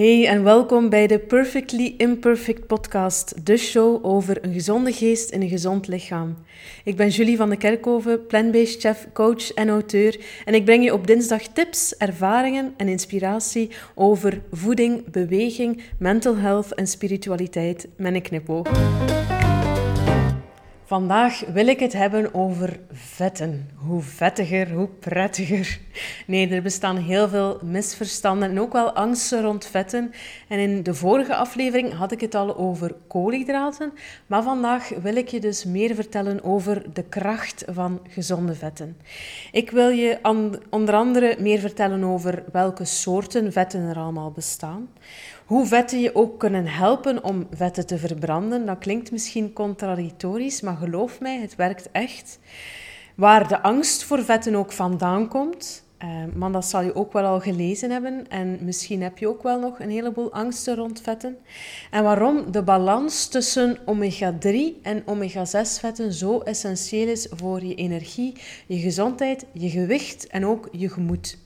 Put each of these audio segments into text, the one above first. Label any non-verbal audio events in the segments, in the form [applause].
Hey en welkom bij de Perfectly Imperfect podcast, de show over een gezonde geest in een gezond lichaam. Ik ben Julie van de Kerkhoven, plant-based chef, coach en auteur en ik breng je op dinsdag tips, ervaringen en inspiratie over voeding, beweging, mental health en spiritualiteit met een knipoog. Vandaag wil ik het hebben over vetten. Hoe vettiger, hoe prettiger. Nee, er bestaan heel veel misverstanden en ook wel angsten rond vetten. En in de vorige aflevering had ik het al over koolhydraten, maar vandaag wil ik je dus meer vertellen over de kracht van gezonde vetten. Ik wil je onder andere meer vertellen over welke soorten vetten er allemaal bestaan hoe vetten je ook kunnen helpen om vetten te verbranden. Dat klinkt misschien contradictorisch, maar geloof mij, het werkt echt. Waar de angst voor vetten ook vandaan komt, uh, maar dat zal je ook wel al gelezen hebben. En misschien heb je ook wel nog een heleboel angsten rond vetten. En waarom de balans tussen omega-3 en omega-6 vetten zo essentieel is voor je energie, je gezondheid, je gewicht en ook je gemoed.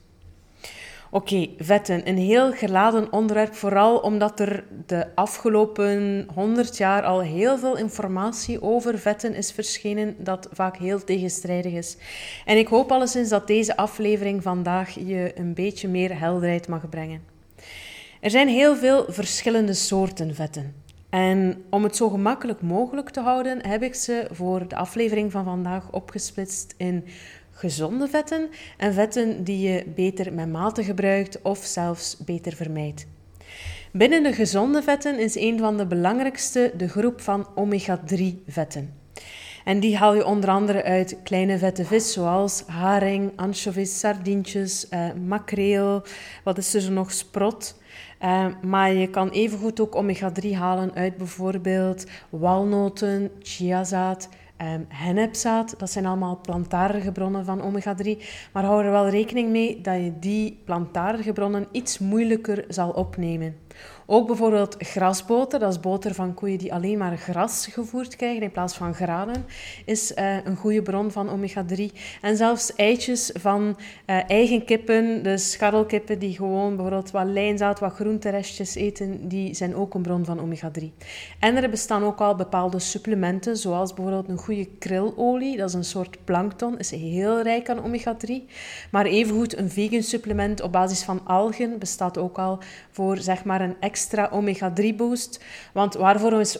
Oké, vetten. Een heel geladen onderwerp, vooral omdat er de afgelopen 100 jaar al heel veel informatie over vetten is verschenen, dat vaak heel tegenstrijdig is. En ik hoop alleszins dat deze aflevering vandaag je een beetje meer helderheid mag brengen. Er zijn heel veel verschillende soorten vetten. En om het zo gemakkelijk mogelijk te houden, heb ik ze voor de aflevering van vandaag opgesplitst in gezonde vetten en vetten die je beter met mate gebruikt of zelfs beter vermijdt. Binnen de gezonde vetten is een van de belangrijkste de groep van omega-3 vetten. En die haal je onder andere uit kleine vette vis, zoals haring, anchovies, sardientjes, eh, makreel, wat is er nog, sprot. Uh, maar je kan evengoed ook omega-3 halen uit bijvoorbeeld walnoten, chiazaad, Um, hennepzaad, dat zijn allemaal plantaardige bronnen van omega-3. Maar hou er wel rekening mee dat je die plantaardige bronnen iets moeilijker zal opnemen. Ook bijvoorbeeld grasboter, dat is boter van koeien die alleen maar gras gevoerd krijgen in plaats van granen, is uh, een goede bron van omega-3. En zelfs eitjes van uh, eigen kippen, dus scharrelkippen die gewoon bijvoorbeeld wat lijnzaad, wat groenterestjes eten, die zijn ook een bron van omega-3. En er bestaan ook al bepaalde supplementen, zoals bijvoorbeeld een goede krilolie, dat is een soort plankton, is heel rijk aan omega-3. Maar evengoed een vegan supplement op basis van algen bestaat ook al voor zeg maar een extra omega-3 boost. Want waarvoor is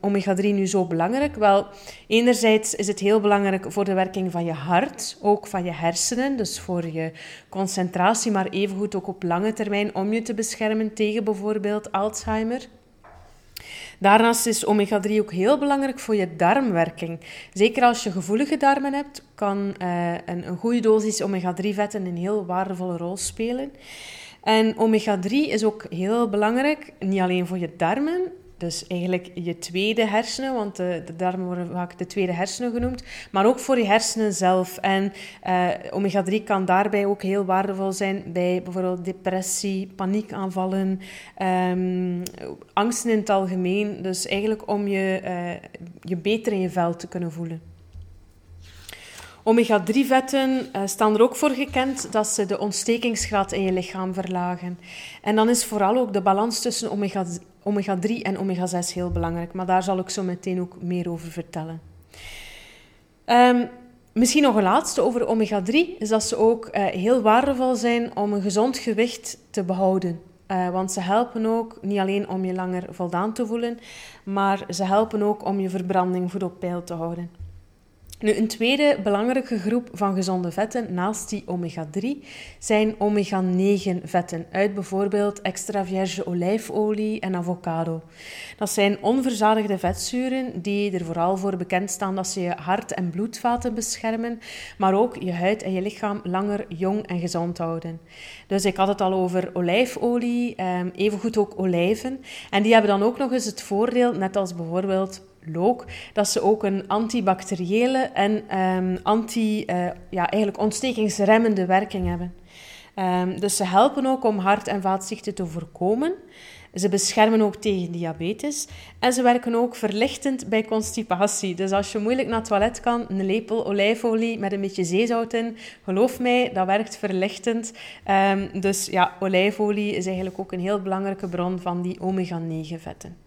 omega-3 nu zo belangrijk? Wel, enerzijds is het heel belangrijk voor de werking van je hart, ook van je hersenen, dus voor je concentratie, maar evengoed ook op lange termijn om je te beschermen tegen bijvoorbeeld Alzheimer. Daarnaast is omega-3 ook heel belangrijk voor je darmwerking. Zeker als je gevoelige darmen hebt, kan uh, een, een goede dosis omega-3-vetten een heel waardevolle rol spelen. En omega-3 is ook heel belangrijk, niet alleen voor je darmen, dus eigenlijk je tweede hersenen, want de, de, darmen worden vaak de tweede hersenen genoemd, maar ook voor je hersenen zelf. En uh, omega-3 kan daarbij ook heel waardevol zijn bij bijvoorbeeld depressie, paniekaanvallen, um, angsten in het algemeen. Dus eigenlijk om je, uh, je beter in je vel te kunnen voelen. Omega-3-vetten uh, staan er ook voor gekend dat ze de ontstekingsgraad in je lichaam verlagen. En dan is vooral ook de balans tussen omega-3 en omega-6 heel belangrijk. Maar daar zal ik zo meteen ook meer over vertellen. Um, misschien nog een laatste over omega-3 is dat ze ook uh, heel waardevol zijn om een gezond gewicht te behouden. Uh, want ze helpen ook niet alleen om je langer voldaan te voelen, maar ze helpen ook om je verbranding goed op peil te houden. Nu, een tweede belangrijke groep van gezonde vetten naast die omega-3 zijn omega-9 vetten uit bijvoorbeeld extra vierge olijfolie en avocado. Dat zijn onverzadigde vetzuren die er vooral voor bekend staan dat ze je hart- en bloedvaten beschermen, maar ook je huid en je lichaam langer jong en gezond houden. Dus ik had het al over olijfolie, ehm, evengoed ook olijven. En die hebben dan ook nog eens het voordeel, net als bijvoorbeeld dat ze ook een antibacteriële en um, anti, uh, ja, eigenlijk ontstekingsremmende werking hebben. Um, dus ze helpen ook om hart- en vaatziekten te voorkomen. Ze beschermen ook tegen diabetes en ze werken ook verlichtend bij constipatie. Dus als je moeilijk naar het toilet kan, een lepel olijfolie met een beetje zeezout in, geloof mij, dat werkt verlichtend. Um, dus ja, olijfolie is eigenlijk ook een heel belangrijke bron van die omega-9 vetten.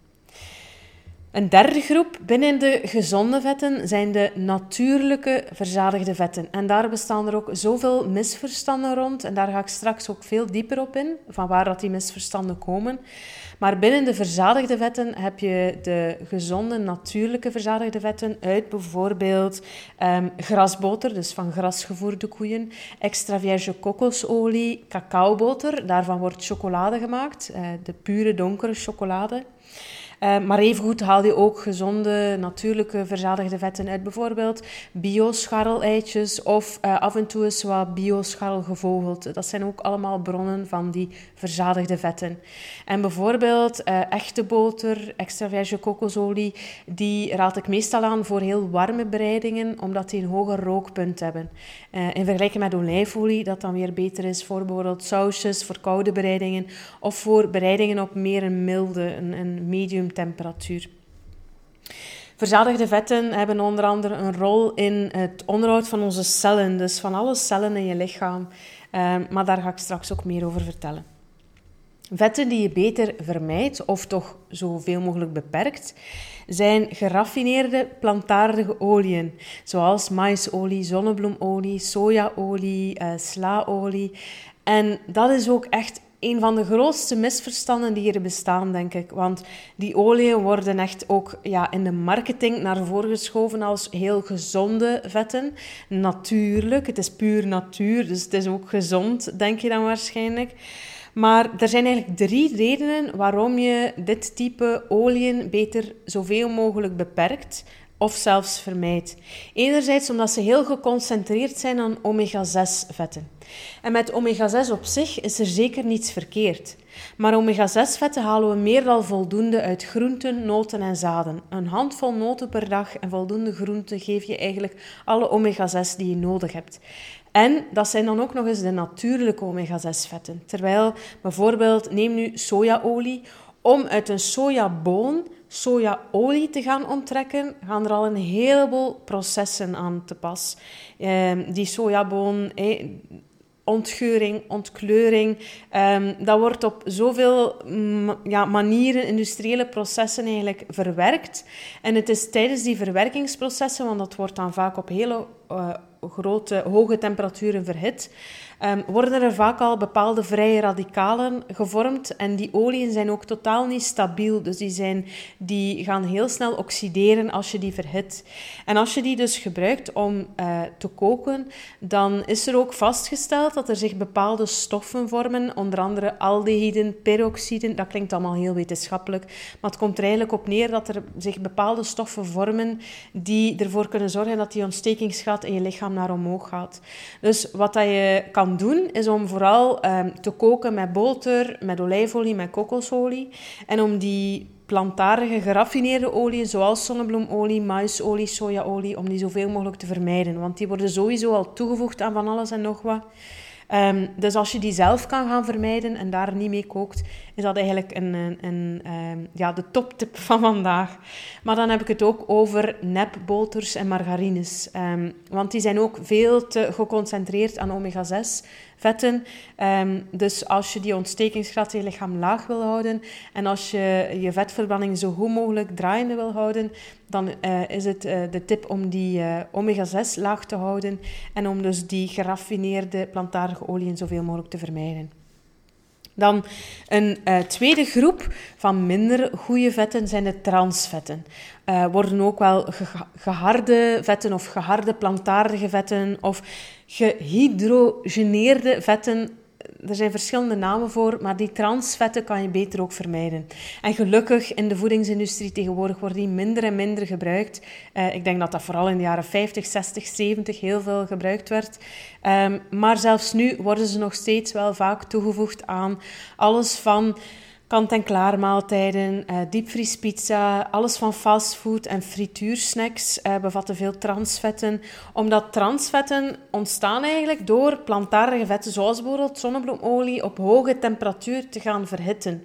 Een derde groep binnen de gezonde vetten zijn de natuurlijke verzadigde vetten. En daar bestaan er ook zoveel misverstanden rond. En daar ga ik straks ook veel dieper op in, van waar dat die misverstanden komen. Maar binnen de verzadigde vetten heb je de gezonde natuurlijke verzadigde vetten uit bijvoorbeeld um, grasboter, dus van grasgevoerde koeien, extra vierge kokosolie, cacaoboter, daarvan wordt chocolade gemaakt, uh, de pure donkere chocolade. Uh, maar evengoed haal je ook gezonde, natuurlijke verzadigde vetten uit. Bijvoorbeeld bioscharreleitjes of uh, af en toe eens wat bioscharrel. Dat zijn ook allemaal bronnen van die verzadigde vetten. En bijvoorbeeld uh, echte boter, extra verse kokosolie, die raad ik meestal aan voor heel warme bereidingen, omdat die een hoger rookpunt hebben. in vergelijking met olijfolie, dat dan weer beter is voor bijvoorbeeld sausjes, voor koude bereidingen of voor bereidingen op meer een milde, een, een medium temperatuur. Verzadigde vetten hebben onder andere een rol in het onderhoud van onze cellen, dus van alle cellen in je lichaam. Ehm, maar daar ga ik straks ook meer over vertellen. Vetten die je beter vermijdt, of toch zoveel mogelijk beperkt, zijn geraffineerde plantaardige oliën, zoals maisolie, zonnebloemolie, sojaolie, uh, slaolie. En dat is ook echt een van de grootste misverstanden die er bestaan, denk ik. Want die oliën worden echt ook ja, in de marketing naar voren geschoven als heel gezonde vetten. Natuurlijk, het is puur natuur, dus het is ook gezond, denk je dan waarschijnlijk. Maar er zijn eigenlijk drie redenen waarom je dit type oliën beter zoveel mogelijk beperkt of zelfs vermijdt. Enerzijds omdat ze heel geconcentreerd zijn aan omega-6 vetten. En met omega-6 op zich is er zeker niets verkeerd. Maar omega-6 vetten halen we meer dan voldoende uit groenten, noten en zaden. Een handvol noten per dag en voldoende groenten geef je eigenlijk alle omega-6 die je nodig hebt. En dat zijn dan ook nog eens de natuurlijke omega-6 vetten. Terwijl bijvoorbeeld, neem nu sojaolie, om uit een sojaboon sojaolie te gaan onttrekken, gaan er al een heleboel processen aan te pas. Ehm, die sojaboon, ontgeuring, ontkleuring, um, dat wordt op zoveel ja, manieren, industriële processen eigenlijk verwerkt. En het is tijdens die verwerkingsprocessen, want dat wordt dan vaak op hele uh, grote, hoge temperaturen verhit, um, worden er vaak al bepaalde vrije radicalen gevormd. En die oliën zijn ook totaal niet stabiel. Dus die, zijn, die gaan heel snel oxideren als je die verhit. En als je die dus gebruikt om uh, te koken, dan is er ook vastgesteld dat er zich bepaalde stoffen vormen, onder andere aldehyden, peroxiden. Dat klinkt allemaal heel wetenschappelijk, maar het komt er eigenlijk op neer dat er zich bepaalde stoffen vormen die ervoor kunnen zorgen dat die ontstekingsgraad in je lichaam naar omhoog gaat. Dus wat dat je kan doen, is om vooral um, te koken met boter, met olijfolie, met kokosolie. En om die plantaardige geraffineerde oliën, zoals zonnebloemolie, maisolie, sojaolie, om die zoveel mogelijk te vermijden. Want die worden sowieso al toegevoegd aan van alles en nog wat. Um, dus als je die zelf kan gaan vermijden en daar niet mee kookt, is dat eigenlijk een, een, een um, ja, de toptip [laughs] van vandaag. Maar dan heb ik het ook over nepboters en margarines. Um, want die zijn ook veel te geconcentreerd aan omega-6 vetten. Um, dus als je die ontstekingsgraad in je lichaam laag wil houden en als je je vetverbranding zo goed mogelijk draaiende wil houden, dan uh, is het uh, de tip om die uh, omega-6 laag te houden en om dus die geraffineerde plantaardige oliën zoveel mogelijk te vermijden. Dan een tweede groep van minder goede vetten zijn de transvetten. Worden ook wel ge geharde vetten of geharde plantaardige vetten of gehydrogeneerde vetten er zijn verschillende namen voor, maar die transvetten kan je beter ook vermijden. En gelukkig in de voedingsindustrie tegenwoordig worden die minder en minder gebruikt. Uh, ik denk dat dat vooral in de jaren 50, 60, 70 heel veel gebruikt werd. Um, maar zelfs nu worden ze nog steeds wel vaak toegevoegd aan alles van kant-en-klaar maaltijden, uh, diepvriespizza, alles van fastfood en frituursnacks uh, bevatten veel transvetten. Omdat transvetten ontstaan eigenlijk door plantaardige vetten, zoals bijvoorbeeld zonnebloemolie, op hoge temperatuur te gaan verhitten.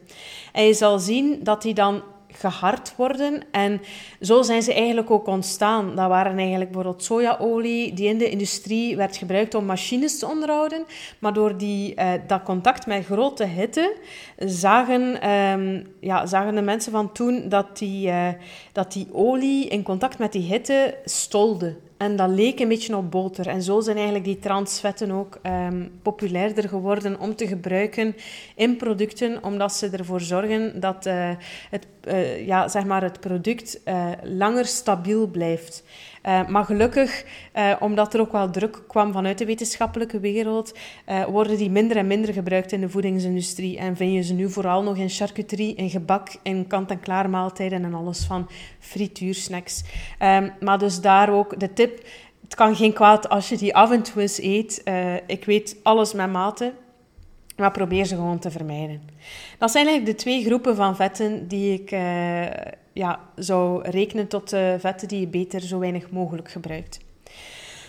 En je zal zien dat die dan gehard worden. En zo zijn ze eigenlijk ook ontstaan. Dat waren eigenlijk bijvoorbeeld sojaolie die in de industrie werd gebruikt om machines te onderhouden. Maar door die, uh, dat contact met grote hitte zagen, um, ja, zagen de mensen van toen dat die, uh, dat die olie in contact met die hitte stolde. En dat leek een beetje op boter. En zo zijn eigenlijk die transvetten ook um, populairder geworden om te gebruiken in producten, omdat ze ervoor zorgen dat uh, het, uh, ja, zeg maar het product uh, langer stabiel blijft. Uh, maar gelukkig, uh, omdat er ook wel druk kwam vanuit de wetenschappelijke wereld, uh, worden die minder en minder gebruikt in de voedingsindustrie. En vind je ze nu vooral nog in charcuterie, in gebak, in kant-en-klaar maaltijden en alles van frituursnacks. Um, maar dus daar ook de tip, het kan geen kwaad als je die af en toe eens eet. ik weet alles met mate. Maar probeer ze gewoon te vermijden. Dat zijn eigenlijk de twee groepen van vetten die ik uh, ja, zou rekenen tot de vetten die je beter zo weinig mogelijk gebruikt.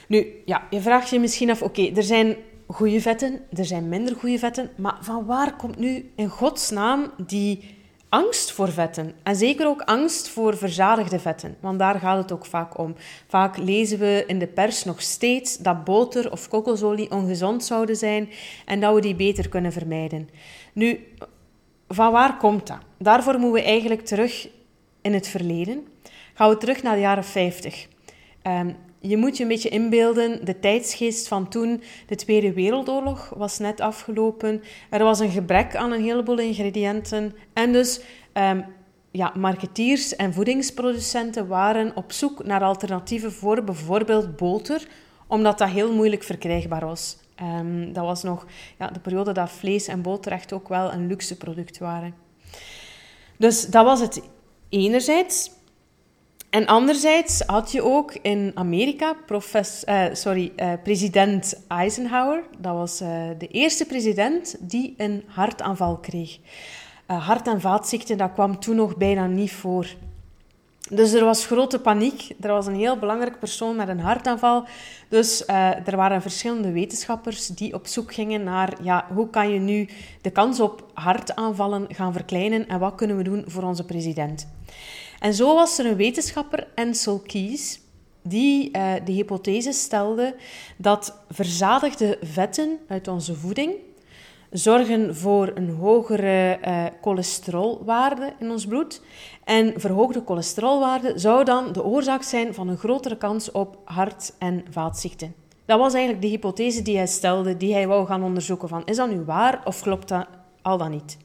Nu, ja, je vraagt je misschien af, oké, er zijn goede vetten, er zijn minder goede vetten, maar van waar komt nu in godsnaam die angst voor vetten. En zeker ook angst voor verzadigde vetten, want daar gaat het ook vaak om. Vaak lezen we in de pers nog steeds dat boter of kokosolie ongezond zouden zijn en dat we die beter kunnen vermijden. Nu, van waar komt dat? Daarvoor moeten we eigenlijk terug in het verleden. Gaan we terug naar de jaren 50. Um, je moet je een beetje inbeelden, de tijdsgeest van toen, de Tweede Wereldoorlog was net afgelopen. Er was een gebrek aan een heleboel ingrediënten. En dus um, ja, marketeers en voedingsproducenten waren op zoek naar alternatieven voor bijvoorbeeld boter, omdat dat heel moeilijk verkrijgbaar was. Um, dat was nog ja, de periode dat vlees en boter echt ook wel een luxe product waren. Dus dat was het enerzijds. En anderzijds had je ook in Amerika uh, sorry, uh, president Eisenhower. Dat was uh, de eerste president die een hartaanval kreeg. hart- en vaatziekten, dat kwam toen nog bijna niet voor. Dus er was grote paniek. Er was een heel belangrijk persoon met een hartaanval. Dus er waren verschillende wetenschappers die op zoek gingen naar ja, hoe kan je nu de kans op hartaanvallen gaan verkleinen en wat kunnen we doen voor onze president. En zo was er een wetenschapper, Ansel Keys, die uh, de hypothese stelde dat verzadigde vetten uit onze voeding zorgen voor een hogere uh, cholesterolwaarde in ons bloed. En verhoogde cholesterolwaarde zou dan de oorzaak zijn van een grotere kans op hart- en vaatziekten. Dat was eigenlijk de hypothese die hij stelde, die hij wou gaan onderzoeken van is dat nu waar of klopt dat al dan niet.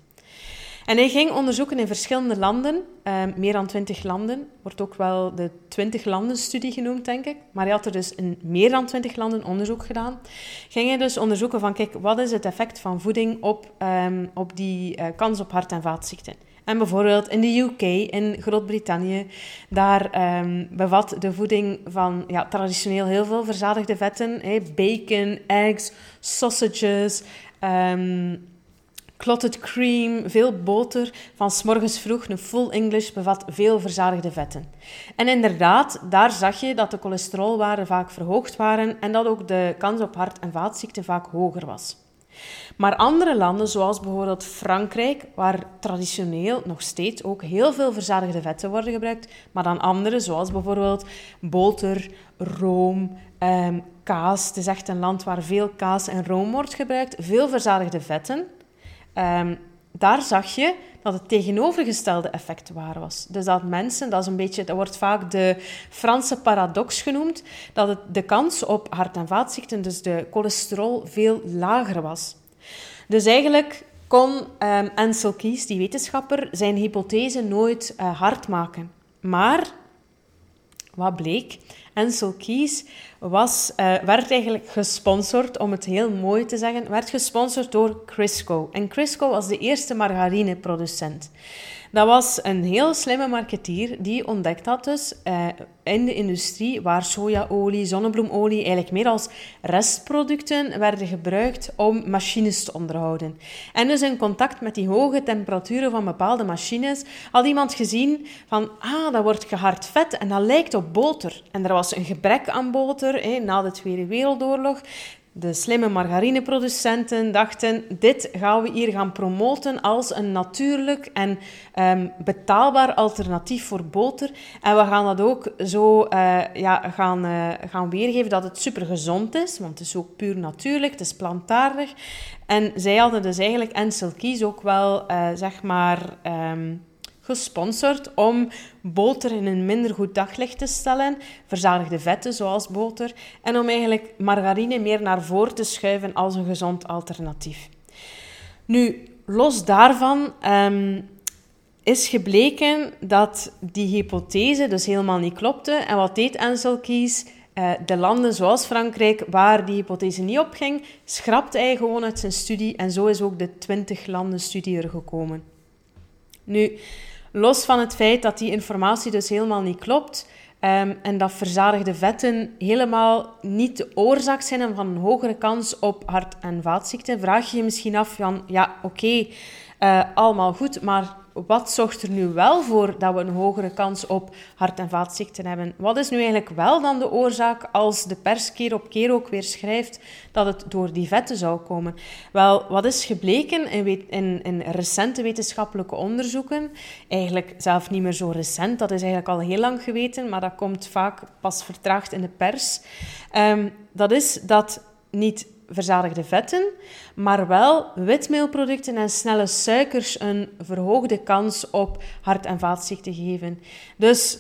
En hij ging onderzoeken in verschillende landen, eh, meer dan 20 landen, wordt ook wel de 20 landen studie genoemd, denk ik. Maar hij had er dus in meer dan 20 landen onderzoek gedaan. Ging hij dus onderzoeken van, kijk, wat is het effect van voeding op, um, op die uh, kans op hart- en vaatziekten? En bijvoorbeeld in de UK, in Groot-Brittannië, daar um, bevat de voeding van ja, traditioneel heel veel verzadigde vetten. Bacon, eggs, sausages, Clotted cream, veel boter, van s morgens vroeg, een full English, bevat veel verzadigde vetten. En inderdaad, daar zag je dat de cholesterolwaarden vaak verhoogd waren en dat ook de kans op hart- en vaatziekten vaak hoger was. Maar andere landen, zoals bijvoorbeeld Frankrijk, waar traditioneel nog steeds ook heel veel verzadigde vetten worden gebruikt, maar dan andere, zoals bijvoorbeeld boter, room, ehm, kaas. Het is echt een land waar veel kaas en room wordt gebruikt, veel verzadigde vetten. Um, daar zag je dat het tegenovergestelde effect waar was. Dus dat mensen, dat is een beetje, dat wordt vaak de Franse paradox genoemd, dat de kans op hart- en vaatziekten, dus de cholesterol, veel lager was. Dus eigenlijk kon um, Ansel Keys, die wetenschapper, zijn hypothese nooit uh, hard maken. Maar, wat bleek? Ansel Keys was, uh, werd eigenlijk gesponsord, om het heel mooi te zeggen, werd gesponsord door Crisco. En Crisco was de eerste margarineproducent. Dat was een heel slimme marketeer die ontdekt had dus uh, in de industrie waar sojaolie, zonnebloemolie eigenlijk meer als restproducten werden gebruikt om machines te onderhouden. En dus in contact met die hoge temperaturen van bepaalde machines had iemand gezien van, ah, dat wordt gehard vet en dat lijkt op boter. En er was een gebrek aan boter na de Tweede Wereldoorlog. De slimme margarineproducenten dachten: dit gaan we hier gaan promoten als een natuurlijk en ehm, betaalbaar alternatief voor boter. En we gaan dat ook zo uh, ja, gaan, uh, gaan weergeven dat het super gezond is, want het is ook puur natuurlijk, het is plantaardig. En zij hadden dus eigenlijk Ansel Keys ook wel, uh, zeg maar. Um, gesponsord om boter in een minder goed daglicht te stellen, verzadigde vetten zoals boter, en om eigenlijk margarine meer naar voren te schuiven als een gezond alternatief. Nu, los daarvan um, is gebleken dat die hypothese dus helemaal niet klopte. En wat deed Ansel Keys? Uh, de landen zoals Frankrijk, waar die hypothese niet op ging, schrapte hij gewoon uit zijn studie en zo is ook de 20 landen studie er gekomen. Nu, Los van het feit dat die informatie dus helemaal niet klopt um, en dat verzadigde vetten helemaal niet de oorzaak zijn van een hogere kans op hart- en vaatziekten, vraag je je misschien af van, ja, oké, uh, allemaal goed, maar wat zorgt er nu wel voor dat we een hogere kans op hart- en vaatziekten hebben? Wat is nu eigenlijk wel dan de oorzaak als de pers keer op keer ook weer schrijft dat het door die vetten zou komen? Wel, wat is gebleken in, in, recente wetenschappelijke onderzoeken, eigenlijk zelf niet meer zo recent, dat is eigenlijk al heel lang geweten, maar dat komt vaak pas vertraagd in de pers, um, dat is dat niet verzadigde vetten, maar wel witmeelproducten en snelle suikers een verhoogde kans op hart- en vaatziekten geven. Dus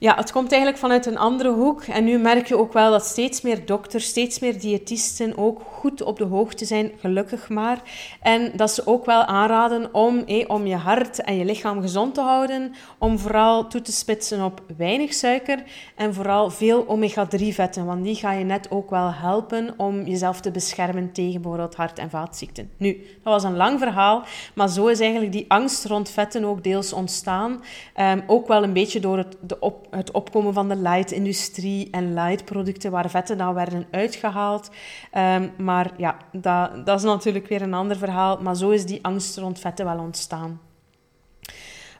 ja, het komt eigenlijk vanuit een andere hoek. En nu merk je ook wel dat steeds meer dokters, steeds meer diëtisten ook goed op de hoogte zijn, gelukkig maar. En dat ze ook wel aanraden om, om je hart en je lichaam gezond te houden, om vooral toe te spitsen op weinig suiker en vooral veel omega-3-vetten, want die ga je net ook wel helpen om jezelf te beschermen tegen bijvoorbeeld hart- en vaatziekten. Nu, dat was een lang verhaal, maar zo is eigenlijk die angst rond vetten ook deels ontstaan. Um, ook wel een beetje door het, de op, het opkomen van de light-industrie en light-producten waar vetten dan werden uitgehaald. Um, maar ja, dat, dat is natuurlijk weer een ander verhaal. Maar zo is die angst rond vetten wel ontstaan.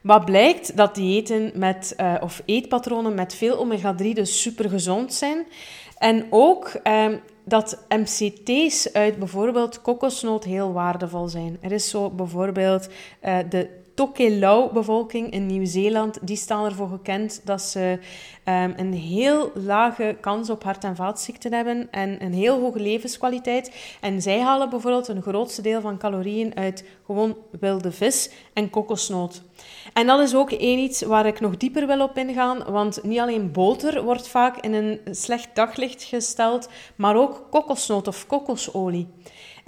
Wat blijkt dat diëten met, uh, of eetpatronen met veel omega-3 dus super gezond zijn. En ook um, dat MCT's uit bijvoorbeeld kokosnoot heel waardevol zijn. Er is zo bijvoorbeeld uh, de Tokelau-bevolking in Nieuw-Zeeland, die staan ervoor gekend dat ze um, een heel lage kans op hart- en vaatziekten hebben en een heel hoge levenskwaliteit. En zij halen bijvoorbeeld een grootste deel van calorieën uit gewoon wilde vis en kokosnoot. En dat is ook één iets waar ik nog dieper wil op ingaan, want niet alleen boter wordt vaak in een slecht daglicht gesteld, maar ook kokosnoot of kokosolie.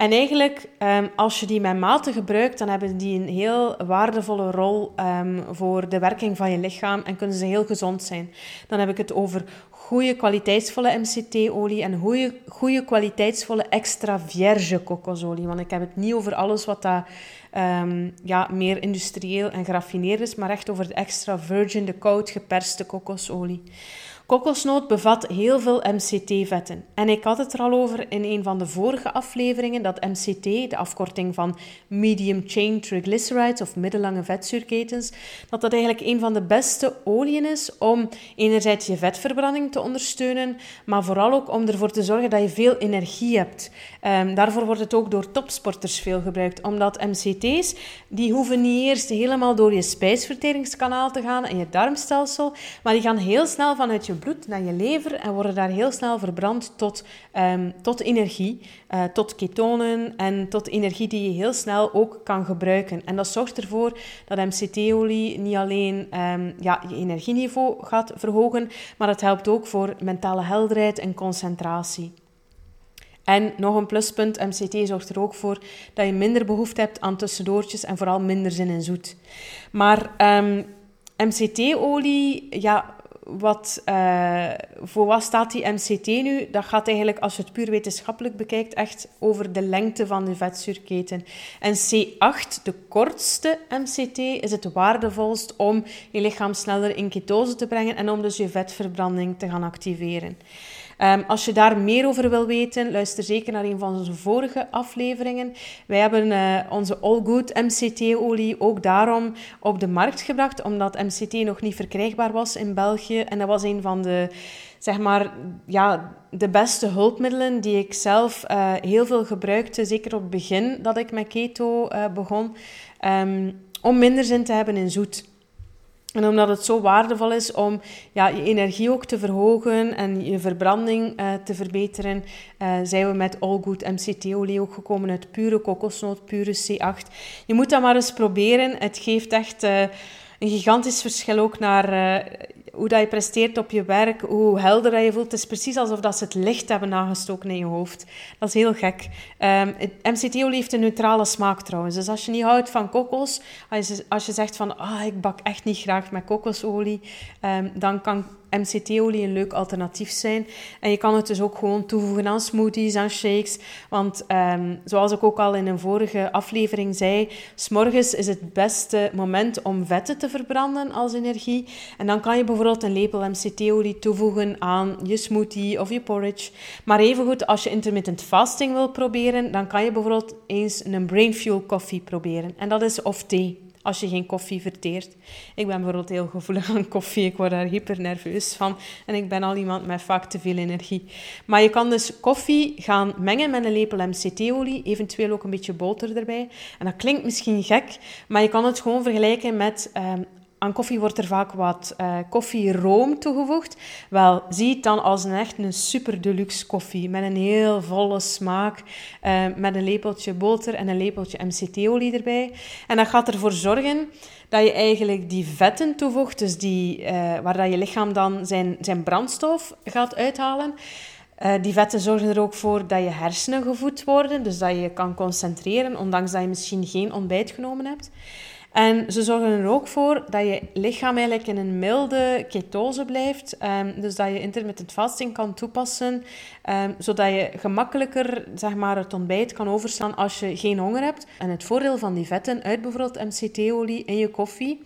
En eigenlijk, um, als je die met mate gebruikt, dan hebben die een heel waardevolle rol um, voor de werking van je lichaam en kunnen ze heel gezond zijn. Dan heb ik het over goede kwaliteitsvolle MCT-olie en goede, goede kwaliteitsvolle extra vierge kokosolie. Want ik heb het niet over alles wat daar um, ja, meer industrieel en geraffineerd is, maar echt over de extra virgin, de koud geperste kokosolie. Kokosnoot bevat heel veel MCT-vetten. En ik had het er al over in een van de vorige afleveringen dat MCT, de afkorting van Medium Chain Triglycerides of middellange vetzuurketens, dat dat eigenlijk een van de beste oliën is om enerzijds je vetverbranding te ondersteunen, maar vooral ook om ervoor te zorgen dat je veel energie hebt. Um, daarvoor wordt het ook door topsporters veel gebruikt, omdat MCT's, die hoeven niet eerst helemaal door je spijsverteringskanaal te gaan en je darmstelsel, maar die gaan heel snel vanuit je bloed naar je lever en worden daar heel snel verbrand tot, um, tot energie, uh, tot ketonen en tot energie die je heel snel ook kan gebruiken. En dat zorgt ervoor dat MCT-olie niet alleen um, ja, je energieniveau gaat verhogen, maar het helpt ook voor mentale helderheid en concentratie. En nog een pluspunt, MCT zorgt er ook voor dat je minder behoefte hebt aan tussendoortjes en vooral minder zin in zoet. Maar MCT-olie, ja, wat, uh, voor wat staat die MCT nu? Dat gaat eigenlijk, als je het puur wetenschappelijk bekijkt, echt over de lengte van de vetzuurketen. En C8, de kortste MCT, is het waardevolst om je lichaam sneller in ketose te brengen en om dus je vetverbranding te gaan activeren. Um, als je daar meer over wil weten, luister zeker naar een van onze vorige afleveringen. Wij hebben uh, onze All Good MCT-olie ook daarom op de markt gebracht, omdat MCT nog niet verkrijgbaar was in België. En dat was een van de, zeg maar, ja, de beste hulpmiddelen die ik zelf uh, heel veel gebruikte, zeker op het begin dat ik met keto uh, begon, um, om minder zin te hebben in zoet. En omdat het zo waardevol is om ja, je energie ook te verhogen en je verbranding uh, te verbeteren, uh, zijn we met All Good MCT-olie ook gekomen uit pure kokosnoot, pure C8. Je moet dat maar eens proberen. Het geeft echt uh, een gigantisch verschil ook naar hoe dat je presteert op je werk, hoe helder dat je voelt. Het is precies alsof dat ze het licht hebben aangestoken in je hoofd. Dat is heel gek. MCT-olie heeft een neutrale smaak trouwens. Dus als je niet houdt van kokos, als je, als je zegt van ah, ik bak echt niet graag met kokosolie, um, dan kan MCT-olie een leuk alternatief zijn. En je kan het dus ook gewoon toevoegen aan smoothies, aan shakes. Want um, zoals ik ook al in een vorige aflevering zei, s'morgens is het beste moment om vetten te verbranden als energie. En dan kan je bijvoorbeeld een lepel MCT-olie toevoegen aan je smoothie of je porridge. Maar evengoed, als je intermittent fasting wil proberen, dan kan je bijvoorbeeld eens een brain fuel koffie proberen. En dat is of thee als je geen koffie verteert. Ik ben bijvoorbeeld heel gevoelig aan koffie. Ik word daar hyper nerveus van. En ik ben al iemand met vaak te veel energie. Maar je kan dus koffie gaan mengen met een lepel MCT-olie. Eventueel ook een beetje boter erbij. En dat klinkt misschien gek, maar je kan het gewoon vergelijken met um, aan koffie wordt er vaak wat uh, koffieroom toegevoegd. Wel, zie het dan als een echt een super deluxe koffie met een heel volle smaak, uh, met een lepeltje boter en een lepeltje MCT-olie erbij. En dat gaat ervoor zorgen dat je eigenlijk die vetten toevoegt, dus die, uh, waar dat je lichaam dan zijn, zijn brandstof gaat uithalen. die vetten zorgen er ook voor dat je hersenen gevoed worden, dus dat je kan concentreren, ondanks dat je misschien geen ontbijt genomen hebt. En ze zorgen er ook voor dat je lichaam eigenlijk in een milde ketose blijft. Um, dus dat je intermittent fasting kan toepassen, um, zodat je gemakkelijker zeg maar, het ontbijt kan overslaan als je geen honger hebt. En het voordeel van die vetten uit bijvoorbeeld MCT-olie in je koffie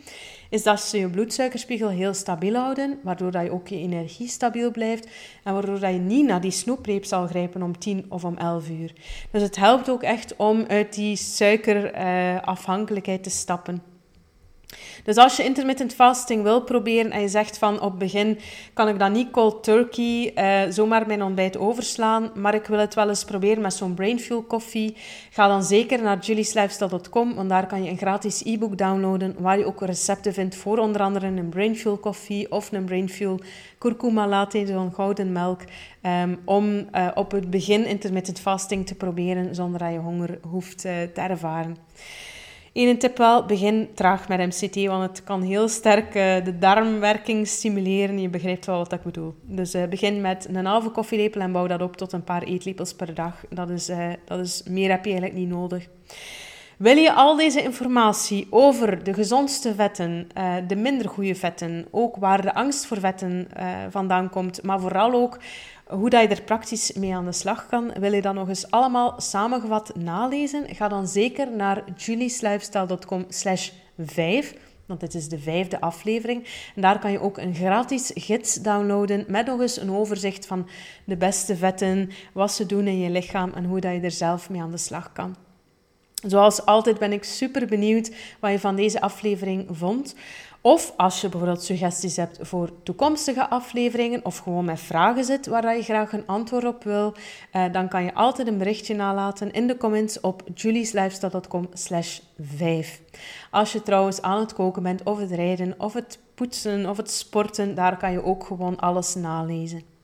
is dat ze je bloedsuikerspiegel heel stabiel houden, waardoor dat je ook je energie stabiel blijft en waardoor dat je niet naar die snoepreep zal grijpen om 10 of om 11 uur. Dus het helpt ook echt om uit die suikerafhankelijkheid te stappen. Dus als je intermittent fasting wil proberen en je zegt van op begin kan ik dan niet cold turkey uh, zomaar mijn ontbijt overslaan, maar ik wil het wel eens proberen met zo'n brainfuel koffie, ga dan zeker naar julieslifestyle.com, want daar kan je een gratis e-book downloaden waar je ook recepten vindt voor onder andere een brainfuel koffie of een brainfuel kurkuma latte, zo'n gouden melk, um, om uh, op het begin intermittent fasting te proberen zonder dat je honger hoeft uh, te ervaren. Eén tip wel, begin traag met MCT, want het kan heel sterk uh, de darmwerking stimuleren. Je begrijpt wel wat ik bedoel. Dus uh, begin met een halve koffielepel en bouw dat op tot een paar eetlepels per dag. Dat is, uh, dat is, meer heb je eigenlijk niet nodig. Wil je al deze informatie over de gezondste vetten, de minder goede vetten, ook waar de angst voor vetten vandaan komt, maar vooral ook hoe dat je er praktisch mee aan de slag kan, wil je dat nog eens allemaal samengevat nalezen? Ga dan zeker naar julieslifestyle.com slash 5 want dit is de vijfde aflevering. En daar kan je ook een gratis gids downloaden met nog eens een overzicht van de beste vetten, wat ze doen in je lichaam en hoe dat je er zelf mee aan de slag kan. Zoals altijd ben ik super benieuwd wat je van deze aflevering vond. Of als je bijvoorbeeld suggesties hebt voor toekomstige afleveringen of gewoon met vragen zit waar je graag een antwoord op wil, eh, dan kan je altijd een berichtje nalaten in de comments op julieslifestyle.com slash 5. Als je trouwens aan het koken bent of het rijden of het poetsen of het sporten, daar kan je ook gewoon alles nalezen.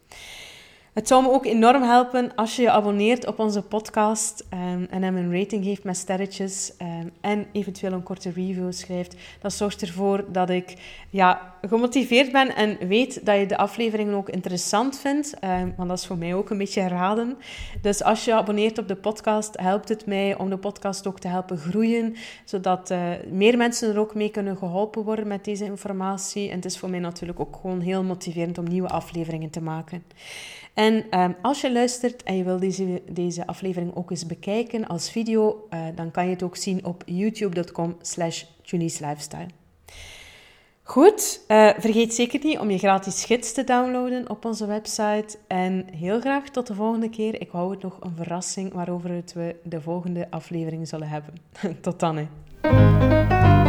Het zou me ook enorm helpen als je je abonneert op onze podcast um, en hem een rating geeft met sterretjes. Um, en eventueel een korte review schrijft, dat zorgt ervoor dat ik ja, gemotiveerd ben en weet dat je de afleveringen ook interessant vindt. Uh, want dat is voor mij ook een beetje raden. Dus als je abonneert op de podcast, helpt het mij om de podcast ook te helpen groeien, zodat uh, meer mensen er ook mee kunnen geholpen worden met deze informatie. En het is voor mij natuurlijk ook gewoon heel motiverend om nieuwe afleveringen te maken. En um, als je luistert en je wil deze, deze aflevering ook eens bekijken als video, uh, dan kan je het ook zien op youtube.com slash Lifestyle. Goed, uh, vergeet zeker niet om je gratis gids te downloaden op onze website. En heel graag tot de volgende keer. Ik hou het nog een verrassing waarover we de volgende aflevering zullen hebben. [laughs] tot dan. Hè.